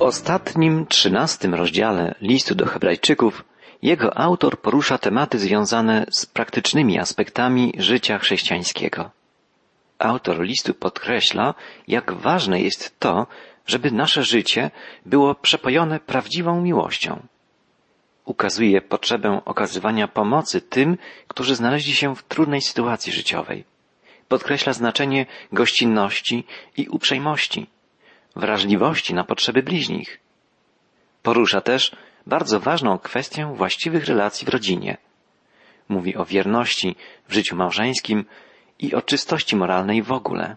Ostatnim, trzynastym rozdziale listu do Hebrajczyków jego autor porusza tematy związane z praktycznymi aspektami życia chrześcijańskiego. Autor listu podkreśla, jak ważne jest to, żeby nasze życie było przepojone prawdziwą miłością. Ukazuje potrzebę okazywania pomocy tym, którzy znaleźli się w trudnej sytuacji życiowej. Podkreśla znaczenie gościnności i uprzejmości, wrażliwości na potrzeby bliźnich. Porusza też bardzo ważną kwestię właściwych relacji w rodzinie. Mówi o wierności w życiu małżeńskim i o czystości moralnej w ogóle.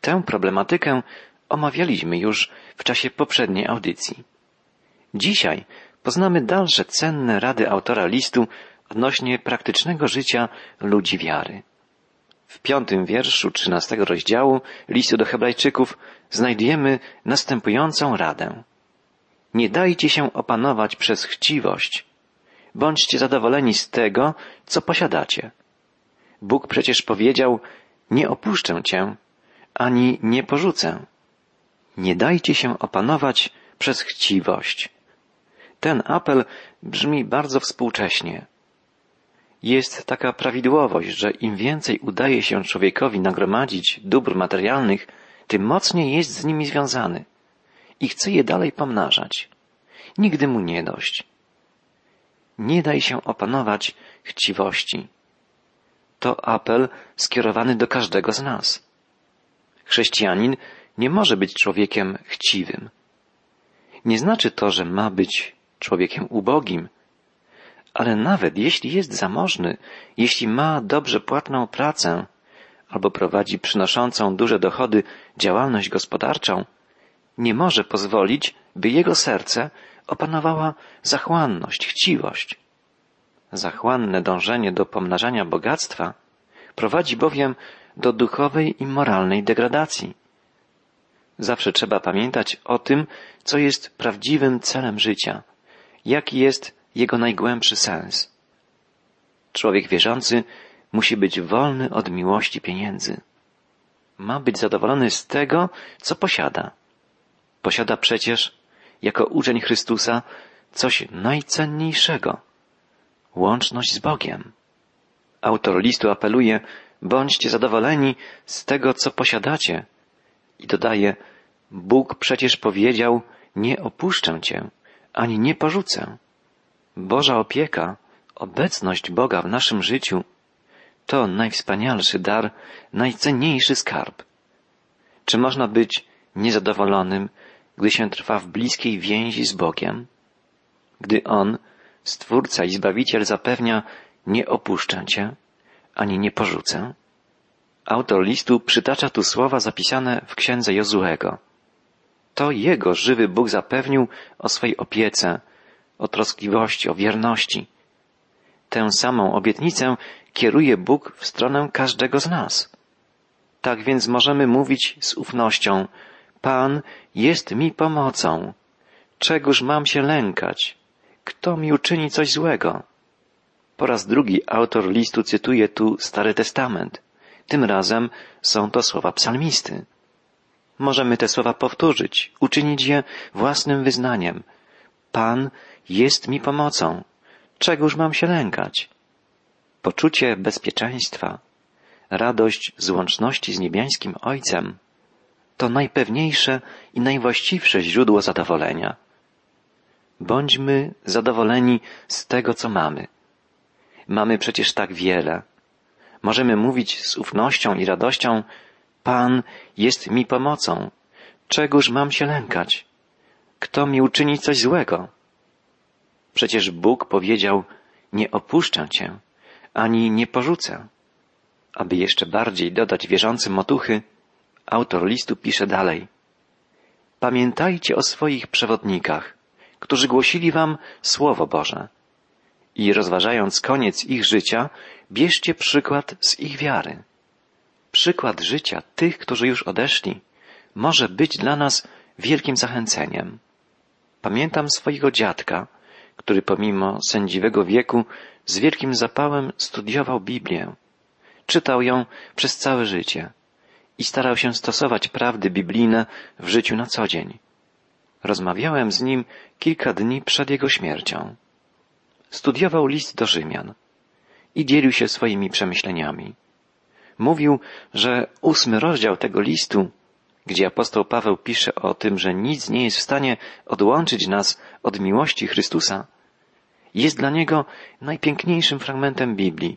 Tę problematykę omawialiśmy już w czasie poprzedniej audycji. Dzisiaj poznamy dalsze cenne rady autora listu odnośnie praktycznego życia ludzi wiary. W piątym wierszu trzynastego rozdziału listu do Hebrajczyków znajdujemy następującą radę. Nie dajcie się opanować przez chciwość. Bądźcie zadowoleni z tego, co posiadacie. Bóg przecież powiedział, nie opuszczę cię, ani nie porzucę. Nie dajcie się opanować przez chciwość. Ten apel brzmi bardzo współcześnie. Jest taka prawidłowość, że im więcej udaje się człowiekowi nagromadzić dóbr materialnych, tym mocniej jest z nimi związany i chce je dalej pomnażać. Nigdy mu nie dość. Nie daj się opanować chciwości. To apel skierowany do każdego z nas. Chrześcijanin nie może być człowiekiem chciwym. Nie znaczy to, że ma być człowiekiem ubogim, ale nawet jeśli jest zamożny, jeśli ma dobrze płatną pracę albo prowadzi przynoszącą duże dochody działalność gospodarczą, nie może pozwolić, by jego serce opanowała zachłanność, chciwość. Zachłanne dążenie do pomnażania bogactwa prowadzi bowiem do duchowej i moralnej degradacji. Zawsze trzeba pamiętać o tym, co jest prawdziwym celem życia, jaki jest jego najgłębszy sens. Człowiek wierzący musi być wolny od miłości pieniędzy. Ma być zadowolony z tego, co posiada. Posiada przecież, jako uczeń Chrystusa, coś najcenniejszego łączność z Bogiem. Autor listu apeluje, bądźcie zadowoleni z tego, co posiadacie. I dodaje, Bóg przecież powiedział, nie opuszczę cię, ani nie porzucę. Boża opieka, obecność Boga w naszym życiu to najwspanialszy dar, najcenniejszy skarb. Czy można być niezadowolonym, gdy się trwa w bliskiej więzi z Bogiem? Gdy On, Stwórca i Zbawiciel zapewnia, nie opuszczę Cię, ani nie porzucę? Autor listu przytacza tu słowa zapisane w księdze Jozuego. To Jego żywy Bóg zapewnił o swej opiece, o troskliwości, o wierności. Tę samą obietnicę kieruje Bóg w stronę każdego z nas. Tak więc możemy mówić z ufnością, Pan jest mi pomocą. Czegóż mam się lękać? Kto mi uczyni coś złego? Po raz drugi autor listu cytuje tu Stary Testament. Tym razem są to słowa psalmisty. Możemy te słowa powtórzyć, uczynić je własnym wyznaniem. Pan jest mi pomocą. Czegóż mam się lękać? Poczucie bezpieczeństwa, radość z łączności z niebiańskim Ojcem to najpewniejsze i najwłaściwsze źródło zadowolenia. Bądźmy zadowoleni z tego, co mamy. Mamy przecież tak wiele. Możemy mówić z ufnością i radością, Pan jest mi pomocą. Czegóż mam się lękać? Kto mi uczyni coś złego? Przecież Bóg powiedział, nie opuszczę cię, ani nie porzucę. Aby jeszcze bardziej dodać wierzącym otuchy, autor listu pisze dalej. Pamiętajcie o swoich przewodnikach, którzy głosili wam Słowo Boże. I rozważając koniec ich życia, bierzcie przykład z ich wiary. Przykład życia tych, którzy już odeszli, może być dla nas wielkim zachęceniem. Pamiętam swojego dziadka, który pomimo sędziwego wieku z wielkim zapałem studiował Biblię. Czytał ją przez całe życie i starał się stosować prawdy biblijne w życiu na co dzień. Rozmawiałem z nim kilka dni przed jego śmiercią. Studiował list do Rzymian i dzielił się swoimi przemyśleniami. Mówił, że ósmy rozdział tego listu, gdzie apostoł Paweł pisze o tym, że nic nie jest w stanie odłączyć nas od miłości Chrystusa, jest dla niego najpiękniejszym fragmentem Biblii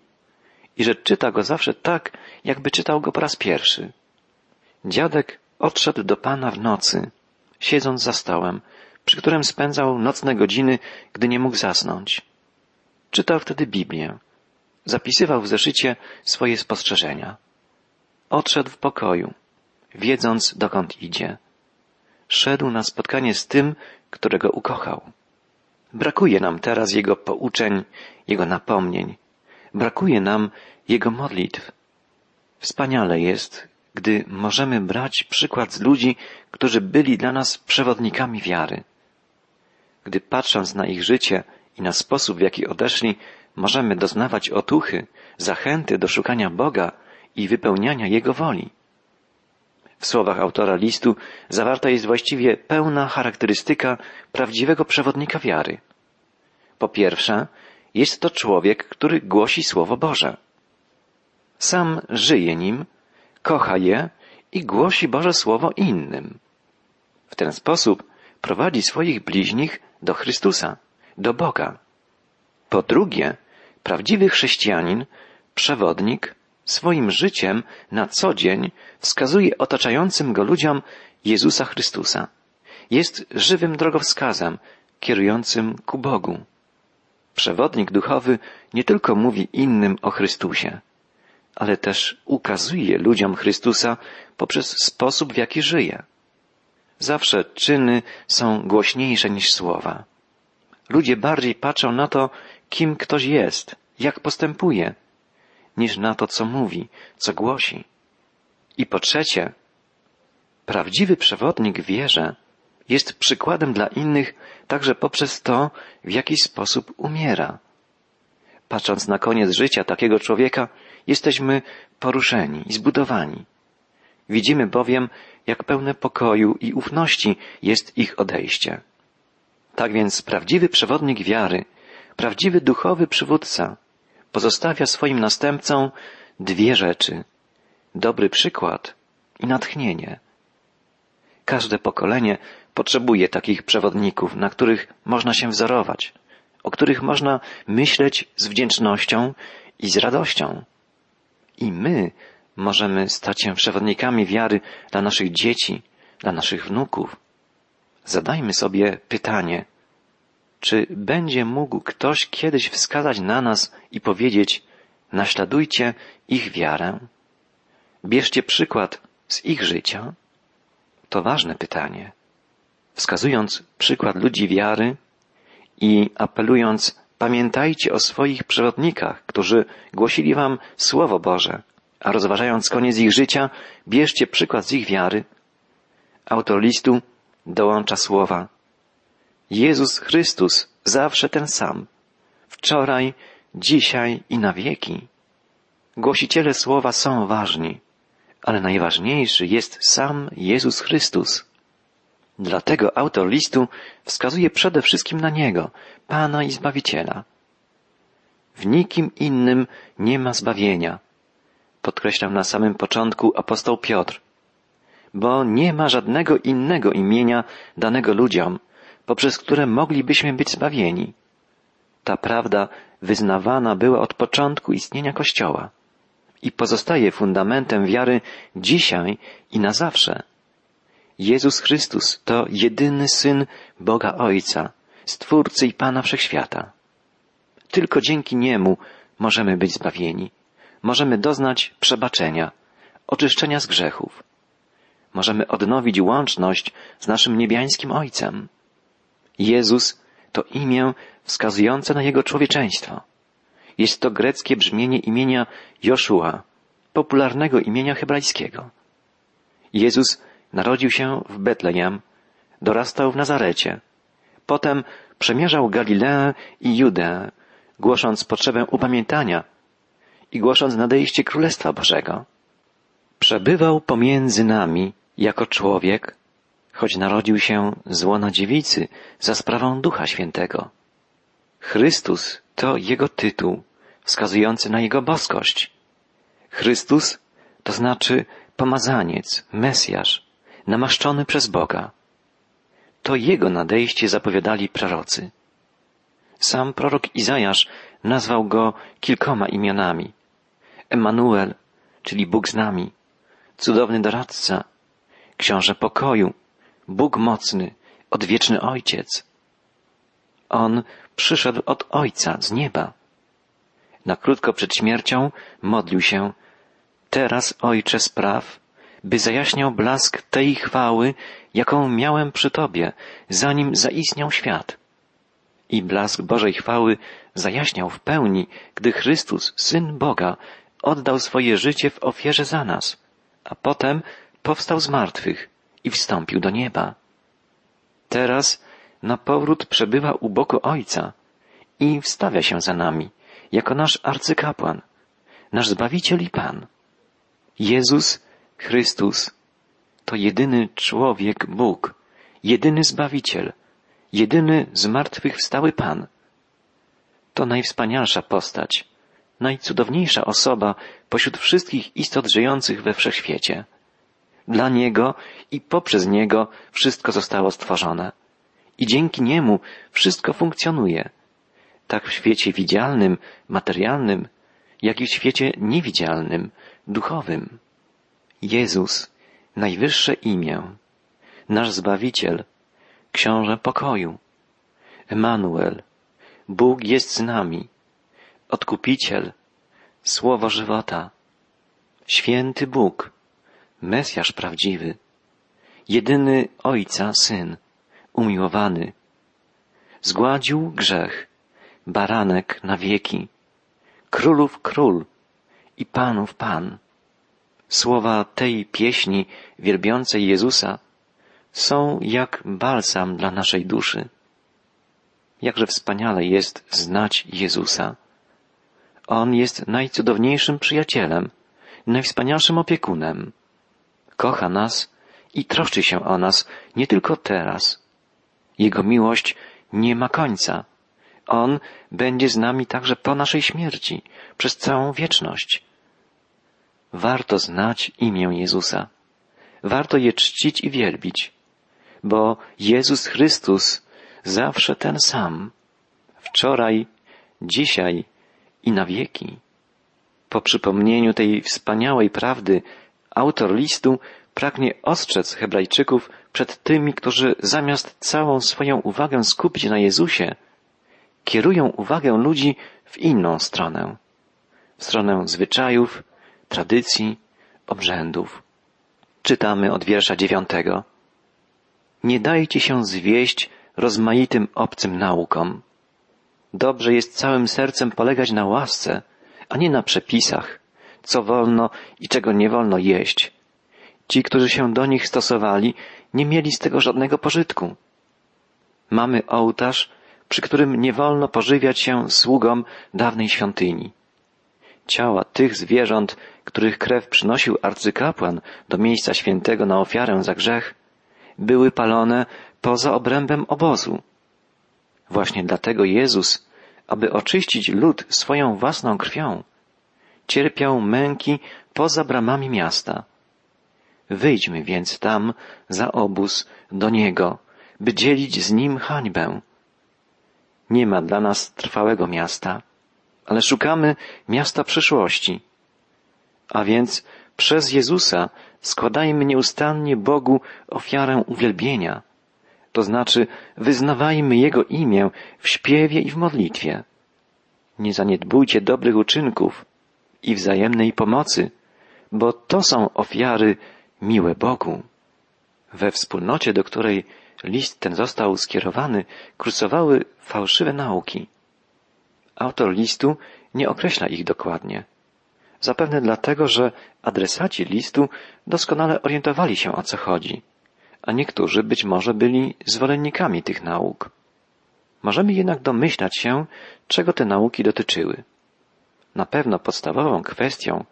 i że czyta go zawsze tak, jakby czytał go po raz pierwszy. Dziadek odszedł do Pana w nocy, siedząc za stołem, przy którym spędzał nocne godziny, gdy nie mógł zasnąć. Czytał wtedy Biblię. Zapisywał w zeszycie swoje spostrzeżenia. Odszedł w pokoju, wiedząc dokąd idzie. Szedł na spotkanie z tym, którego ukochał. Brakuje nam teraz Jego pouczeń, Jego napomnień. Brakuje nam Jego modlitw. Wspaniale jest, gdy możemy brać przykład z ludzi, którzy byli dla nas przewodnikami wiary. Gdy patrząc na ich życie i na sposób, w jaki odeszli, możemy doznawać otuchy, zachęty do szukania Boga i wypełniania Jego woli. W słowach autora listu zawarta jest właściwie pełna charakterystyka prawdziwego przewodnika wiary. Po pierwsze, jest to człowiek, który głosi Słowo Boże. Sam żyje nim, kocha je i głosi Boże Słowo innym. W ten sposób prowadzi swoich bliźnich do Chrystusa, do Boga. Po drugie, prawdziwy chrześcijanin, przewodnik, swoim życiem na co dzień wskazuje otaczającym go ludziom Jezusa Chrystusa. Jest żywym drogowskazem kierującym ku Bogu. Przewodnik duchowy nie tylko mówi innym o Chrystusie, ale też ukazuje ludziom Chrystusa poprzez sposób, w jaki żyje. Zawsze czyny są głośniejsze niż słowa. Ludzie bardziej patrzą na to, kim ktoś jest, jak postępuje, niż na to, co mówi, co głosi. I po trzecie, prawdziwy przewodnik wierze jest przykładem dla innych także poprzez to, w jaki sposób umiera. Patrząc na koniec życia takiego człowieka, jesteśmy poruszeni i zbudowani. Widzimy bowiem, jak pełne pokoju i ufności jest ich odejście. Tak więc prawdziwy przewodnik wiary, prawdziwy duchowy przywódca pozostawia swoim następcom dwie rzeczy. Dobry przykład i natchnienie. Każde pokolenie potrzebuje takich przewodników, na których można się wzorować, o których można myśleć z wdzięcznością i z radością. I my możemy stać się przewodnikami wiary dla naszych dzieci, dla naszych wnuków. Zadajmy sobie pytanie, czy będzie mógł ktoś kiedyś wskazać na nas i powiedzieć, naśladujcie ich wiarę? Bierzcie przykład z ich życia? To ważne pytanie. Wskazując przykład ludzi wiary i apelując, pamiętajcie o swoich przewodnikach, którzy głosili wam Słowo Boże, a rozważając koniec ich życia, bierzcie przykład z ich wiary. Autor listu dołącza słowa. Jezus Chrystus zawsze ten sam. Wczoraj, dzisiaj i na wieki. Głosiciele słowa są ważni, ale najważniejszy jest sam Jezus Chrystus. Dlatego autor listu wskazuje przede wszystkim na Niego, Pana i Zbawiciela. W nikim innym nie ma zbawienia, podkreślał na samym początku apostoł Piotr, bo nie ma żadnego innego imienia danego ludziom, poprzez które moglibyśmy być zbawieni. Ta prawda wyznawana była od początku istnienia Kościoła i pozostaje fundamentem wiary dzisiaj i na zawsze. Jezus Chrystus to jedyny Syn Boga Ojca, Stwórcy i Pana Wszechświata. Tylko dzięki Niemu możemy być zbawieni. Możemy doznać przebaczenia, oczyszczenia z grzechów. Możemy odnowić łączność z naszym niebiańskim Ojcem. Jezus to imię wskazujące na Jego człowieczeństwo. Jest to greckie brzmienie imienia Joszua, popularnego imienia hebrajskiego. Jezus narodził się w Betlejem, dorastał w Nazarecie. Potem przemierzał Galileę i Judeę, głosząc potrzebę upamiętania i głosząc nadejście Królestwa Bożego. Przebywał pomiędzy nami jako człowiek, choć narodził się z łona dziewicy za sprawą Ducha Świętego. Chrystus to Jego tytuł, wskazujący na Jego boskość. Chrystus to znaczy pomazaniec, Mesjasz, namaszczony przez Boga. To Jego nadejście zapowiadali prorocy. Sam prorok Izajasz nazwał go kilkoma imionami. Emanuel, czyli Bóg z nami, cudowny doradca, książę pokoju, Bóg mocny, odwieczny Ojciec. On przyszedł od Ojca z nieba. Na krótko przed śmiercią modlił się, teraz Ojcze spraw, by zajaśniał blask tej chwały, jaką miałem przy Tobie, zanim zaistniał świat. I blask Bożej chwały zajaśniał w pełni, gdy Chrystus, Syn Boga, oddał swoje życie w ofierze za nas, a potem powstał z martwych i wstąpił do nieba. Teraz na powrót przebywa u boku Ojca i wstawia się za nami, jako nasz arcykapłan, nasz Zbawiciel i Pan. Jezus Chrystus to jedyny człowiek Bóg, jedyny Zbawiciel, jedyny zmartwychwstały Pan. To najwspanialsza postać, najcudowniejsza osoba pośród wszystkich istot żyjących we wszechświecie. Dla Niego i poprzez Niego wszystko zostało stworzone. I dzięki Niemu wszystko funkcjonuje. Tak w świecie widzialnym, materialnym, jak i w świecie niewidzialnym, duchowym. Jezus, najwyższe imię, nasz Zbawiciel, Książę pokoju, Emanuel, Bóg jest z nami, Odkupiciel, Słowo żywota, Święty Bóg, Mesjasz prawdziwy, jedyny Ojca Syn, umiłowany, zgładził grzech, baranek na wieki, królów król i panów pan. Słowa tej pieśni wielbiącej Jezusa są jak balsam dla naszej duszy. Jakże wspaniale jest znać Jezusa. On jest najcudowniejszym przyjacielem, najwspanialszym opiekunem. Kocha nas i troszczy się o nas nie tylko teraz. Jego miłość nie ma końca. On będzie z nami także po naszej śmierci, przez całą wieczność. Warto znać imię Jezusa. Warto je czcić i wielbić, bo Jezus Chrystus zawsze ten sam. Wczoraj, dzisiaj i na wieki. Po przypomnieniu tej wspaniałej prawdy autor listu pragnie ostrzec Hebrajczyków przed tymi, którzy zamiast całą swoją uwagę skupić na Jezusie, kierują uwagę ludzi w inną stronę. W stronę zwyczajów, tradycji, obrzędów. Czytamy od wiersza dziewiątego. Nie dajcie się zwieść rozmaitym obcym naukom. Dobrze jest całym sercem polegać na łasce, a nie na przepisach, co wolno i czego nie wolno jeść. Ci, którzy się do nich stosowali, nie mieli z tego żadnego pożytku. Mamy ołtarz, przy którym nie wolno pożywiać się sługom dawnej świątyni. Ciała tych zwierząt, których krew przynosił arcykapłan do miejsca świętego na ofiarę za grzech, były palone poza obrębem obozu. Właśnie dlatego Jezus, aby oczyścić lud swoją własną krwią, cierpiał męki poza bramami miasta. Wyjdźmy więc tam za obóz do Niego, by dzielić z Nim hańbę. Nie ma dla nas trwałego miasta, ale szukamy miasta przyszłości. A więc przez Jezusa składajmy nieustannie Bogu ofiarę uwielbienia, to znaczy wyznawajmy Jego imię w śpiewie i w modlitwie. Nie zaniedbujcie dobrych uczynków i wzajemnej pomocy, bo to są ofiary miłe Bogu. We wspólnocie, do której list ten został skierowany, kursowały fałszywe nauki. Autor listu nie określa ich dokładnie. Zapewne dlatego, że adresaci listu doskonale orientowali się o co chodzi, a niektórzy być może byli zwolennikami tych nauk. Możemy jednak domyślać się, czego te nauki dotyczyły. Na pewno podstawową kwestią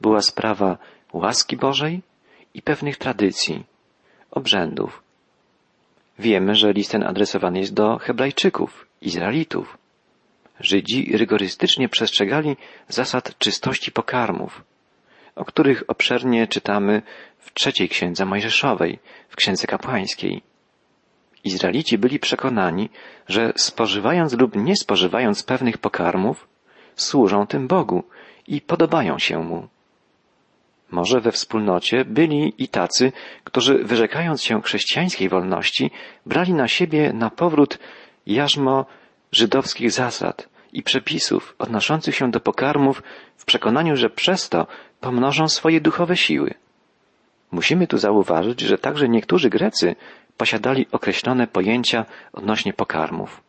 była sprawa łaski Bożej i pewnych tradycji, obrzędów, Wiemy, że list ten adresowany jest do Hebrajczyków, Izraelitów. Żydzi rygorystycznie przestrzegali zasad czystości pokarmów, o których obszernie czytamy w trzeciej księdze Mojżeszowej, w księdze kapłańskiej. Izraelici byli przekonani, że spożywając lub nie spożywając pewnych pokarmów, służą tym Bogu i podobają się Mu. Może we wspólnocie byli i tacy, którzy wyrzekając się chrześcijańskiej wolności, brali na siebie na powrót jarzmo żydowskich zasad i przepisów odnoszących się do pokarmów w przekonaniu, że przez to pomnożą swoje duchowe siły. Musimy tu zauważyć, że także niektórzy Grecy posiadali określone pojęcia odnośnie pokarmów.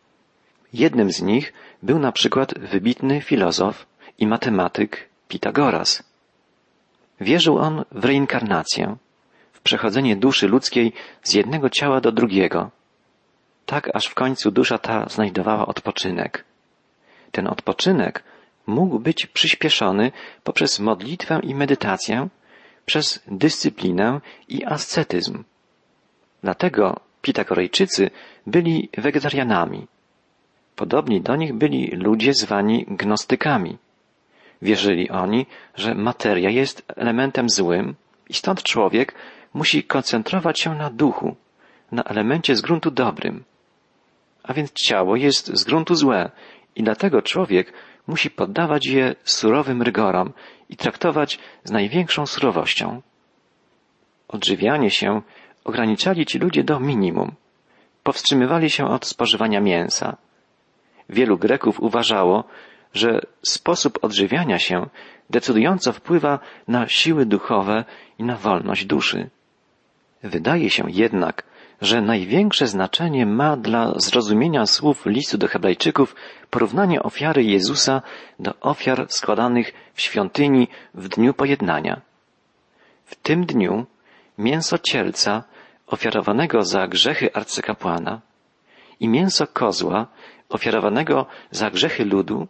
Jednym z nich był na przykład wybitny filozof i matematyk Pitagoras. Wierzył on w reinkarnację, w przechodzenie duszy ludzkiej z jednego ciała do drugiego, tak aż w końcu dusza ta znajdowała odpoczynek. Ten odpoczynek mógł być przyspieszony poprzez modlitwę i medytację, przez dyscyplinę i ascetyzm. Dlatego Pitagorejczycy byli wegetarianami. Podobni do nich byli ludzie zwani gnostykami. Wierzyli oni, że materia jest elementem złym i stąd człowiek musi koncentrować się na duchu, na elemencie z gruntu dobrym. A więc ciało jest z gruntu złe i dlatego człowiek musi poddawać je surowym rygorom i traktować z największą surowością. Odżywianie się ograniczali ci ludzie do minimum. Powstrzymywali się od spożywania mięsa. Wielu Greków uważało, że sposób odżywiania się decydująco wpływa na siły duchowe i na wolność duszy. Wydaje się jednak, że największe znaczenie ma dla zrozumienia słów listu do Hebrajczyków porównanie ofiary Jezusa do ofiar składanych w świątyni w dniu pojednania. W tym dniu mięso cielca ofiarowanego za grzechy arcykapłana i mięso kozła ofiarowanego za grzechy ludu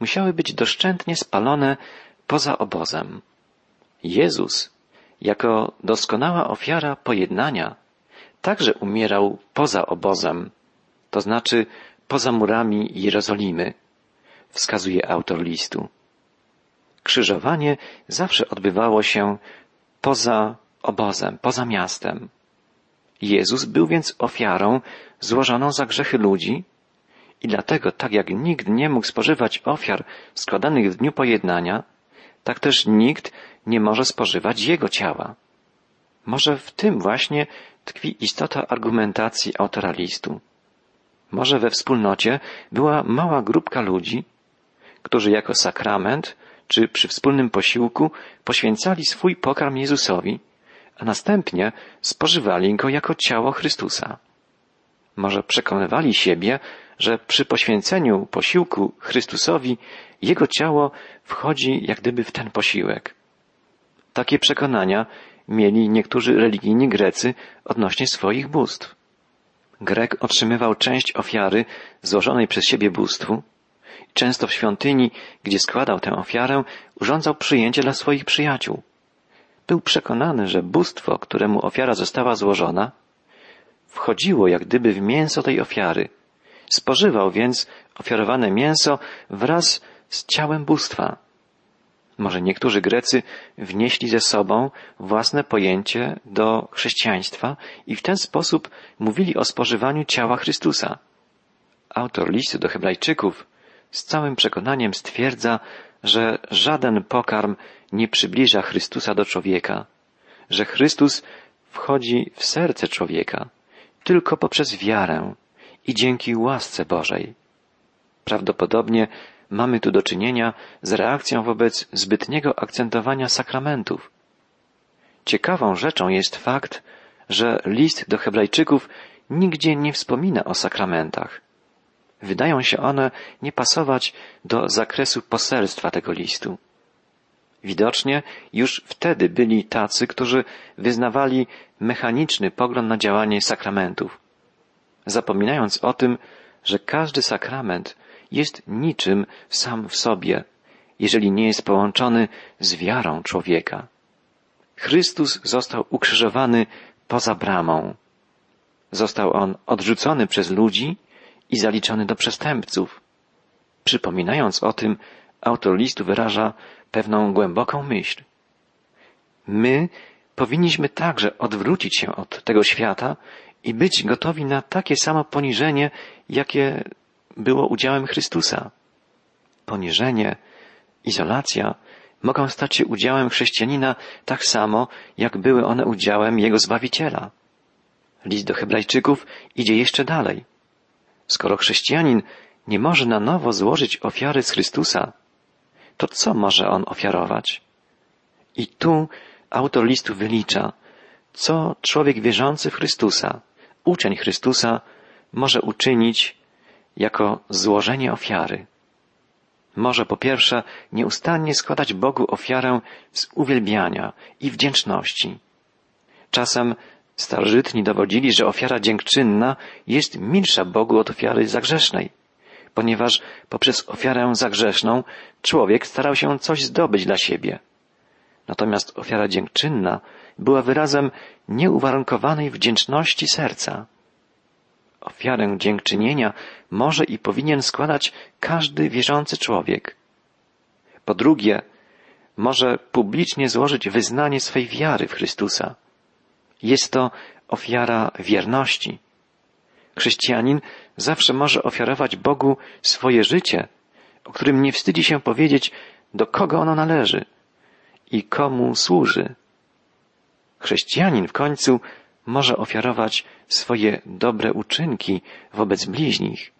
musiały być doszczętnie spalone poza obozem. Jezus, jako doskonała ofiara pojednania, także umierał poza obozem, to znaczy poza murami Jerozolimy, wskazuje autor listu. Krzyżowanie zawsze odbywało się poza obozem, poza miastem. Jezus był więc ofiarą złożoną za grzechy ludzi i dlatego, tak jak nikt nie mógł spożywać ofiar składanych w dniu pojednania, tak też nikt nie może spożywać Jego ciała. Może w tym właśnie tkwi istota argumentacji autora listu. Może we wspólnocie była mała grupka ludzi, którzy jako sakrament czy przy wspólnym posiłku poświęcali swój pokarm Jezusowi, a następnie spożywali go jako ciało Chrystusa. Może przekonywali siebie, że przy poświęceniu posiłku Chrystusowi Jego ciało wchodzi jak gdyby w ten posiłek. Takie przekonania mieli niektórzy religijni Grecy odnośnie swoich bóstw. Grek otrzymywał część ofiary złożonej przez siebie bóstwu. Często w świątyni, gdzie składał tę ofiarę, urządzał przyjęcie dla swoich przyjaciół. Był przekonany, że bóstwo, któremu ofiara została złożona, wchodziło jak gdyby w mięso tej ofiary. Spożywał więc ofiarowane mięso wraz z ciałem bóstwa. Może niektórzy Grecy wnieśli ze sobą własne pojęcie do chrześcijaństwa i w ten sposób mówili o spożywaniu ciała Chrystusa. Autor listu do Hebrajczyków z całym przekonaniem stwierdza, że żaden pokarm nie przybliża Chrystusa do człowieka, że Chrystus wchodzi w serce człowieka tylko poprzez wiarę i dzięki łasce Bożej. Prawdopodobnie mamy tu do czynienia z reakcją wobec zbytniego akcentowania sakramentów. Ciekawą rzeczą jest fakt, że list do Hebrajczyków nigdzie nie wspomina o sakramentach. Wydają się one nie pasować do zakresu poselstwa tego listu. Widocznie już wtedy byli tacy, którzy wyznawali mechaniczny pogląd na działanie sakramentów, zapominając o tym, że każdy sakrament jest niczym sam w sobie, jeżeli nie jest połączony z wiarą człowieka. Chrystus został ukrzyżowany poza bramą. Został on odrzucony przez ludzi i zaliczony do przestępców. Przypominając o tym, autor listu wyraża pewną głęboką myśl. My powinniśmy także odwrócić się od tego świata i być gotowi na takie samo poniżenie, jakie było udziałem Chrystusa. Poniżenie, izolacja mogą stać się udziałem chrześcijanina tak samo, jak były one udziałem jego Zbawiciela. List do Hebrajczyków idzie jeszcze dalej. Skoro chrześcijanin nie może na nowo złożyć ofiary z Chrystusa, to co może on ofiarować? I tu autor listu wylicza, co człowiek wierzący w Chrystusa, uczeń Chrystusa może uczynić jako złożenie ofiary. Może po pierwsze nieustannie składać Bogu ofiarę z uwielbiania i wdzięczności. Czasem starożytni dowodzili, że ofiara dziękczynna jest milsza Bogu od ofiary zagrzesznej, ponieważ poprzez ofiarę zagrzeszną człowiek starał się coś zdobyć dla siebie. Natomiast ofiara dziękczynna była wyrazem nieuwarunkowanej wdzięczności serca. Ofiarę dziękczynienia może i powinien składać każdy wierzący człowiek. Po drugie, może publicznie złożyć wyznanie swej wiary w Chrystusa. Jest to ofiara wierności. Chrześcijanin zawsze może ofiarować Bogu swoje życie, o którym nie wstydzi się powiedzieć, do kogo ono należy i komu służy. Chrześcijanin w końcu może ofiarować swoje dobre uczynki wobec bliźnich.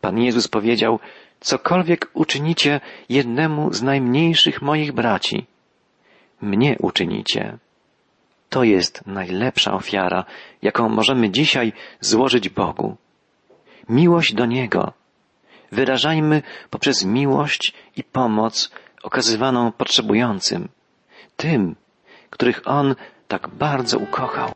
Pan Jezus powiedział, cokolwiek uczynicie jednemu z najmniejszych moich braci, mnie uczynicie. To jest najlepsza ofiara, jaką możemy dzisiaj złożyć Bogu. Miłość do Niego. Wyrażajmy poprzez miłość i pomoc okazywaną potrzebującym, tym, których On tak bardzo ukochał.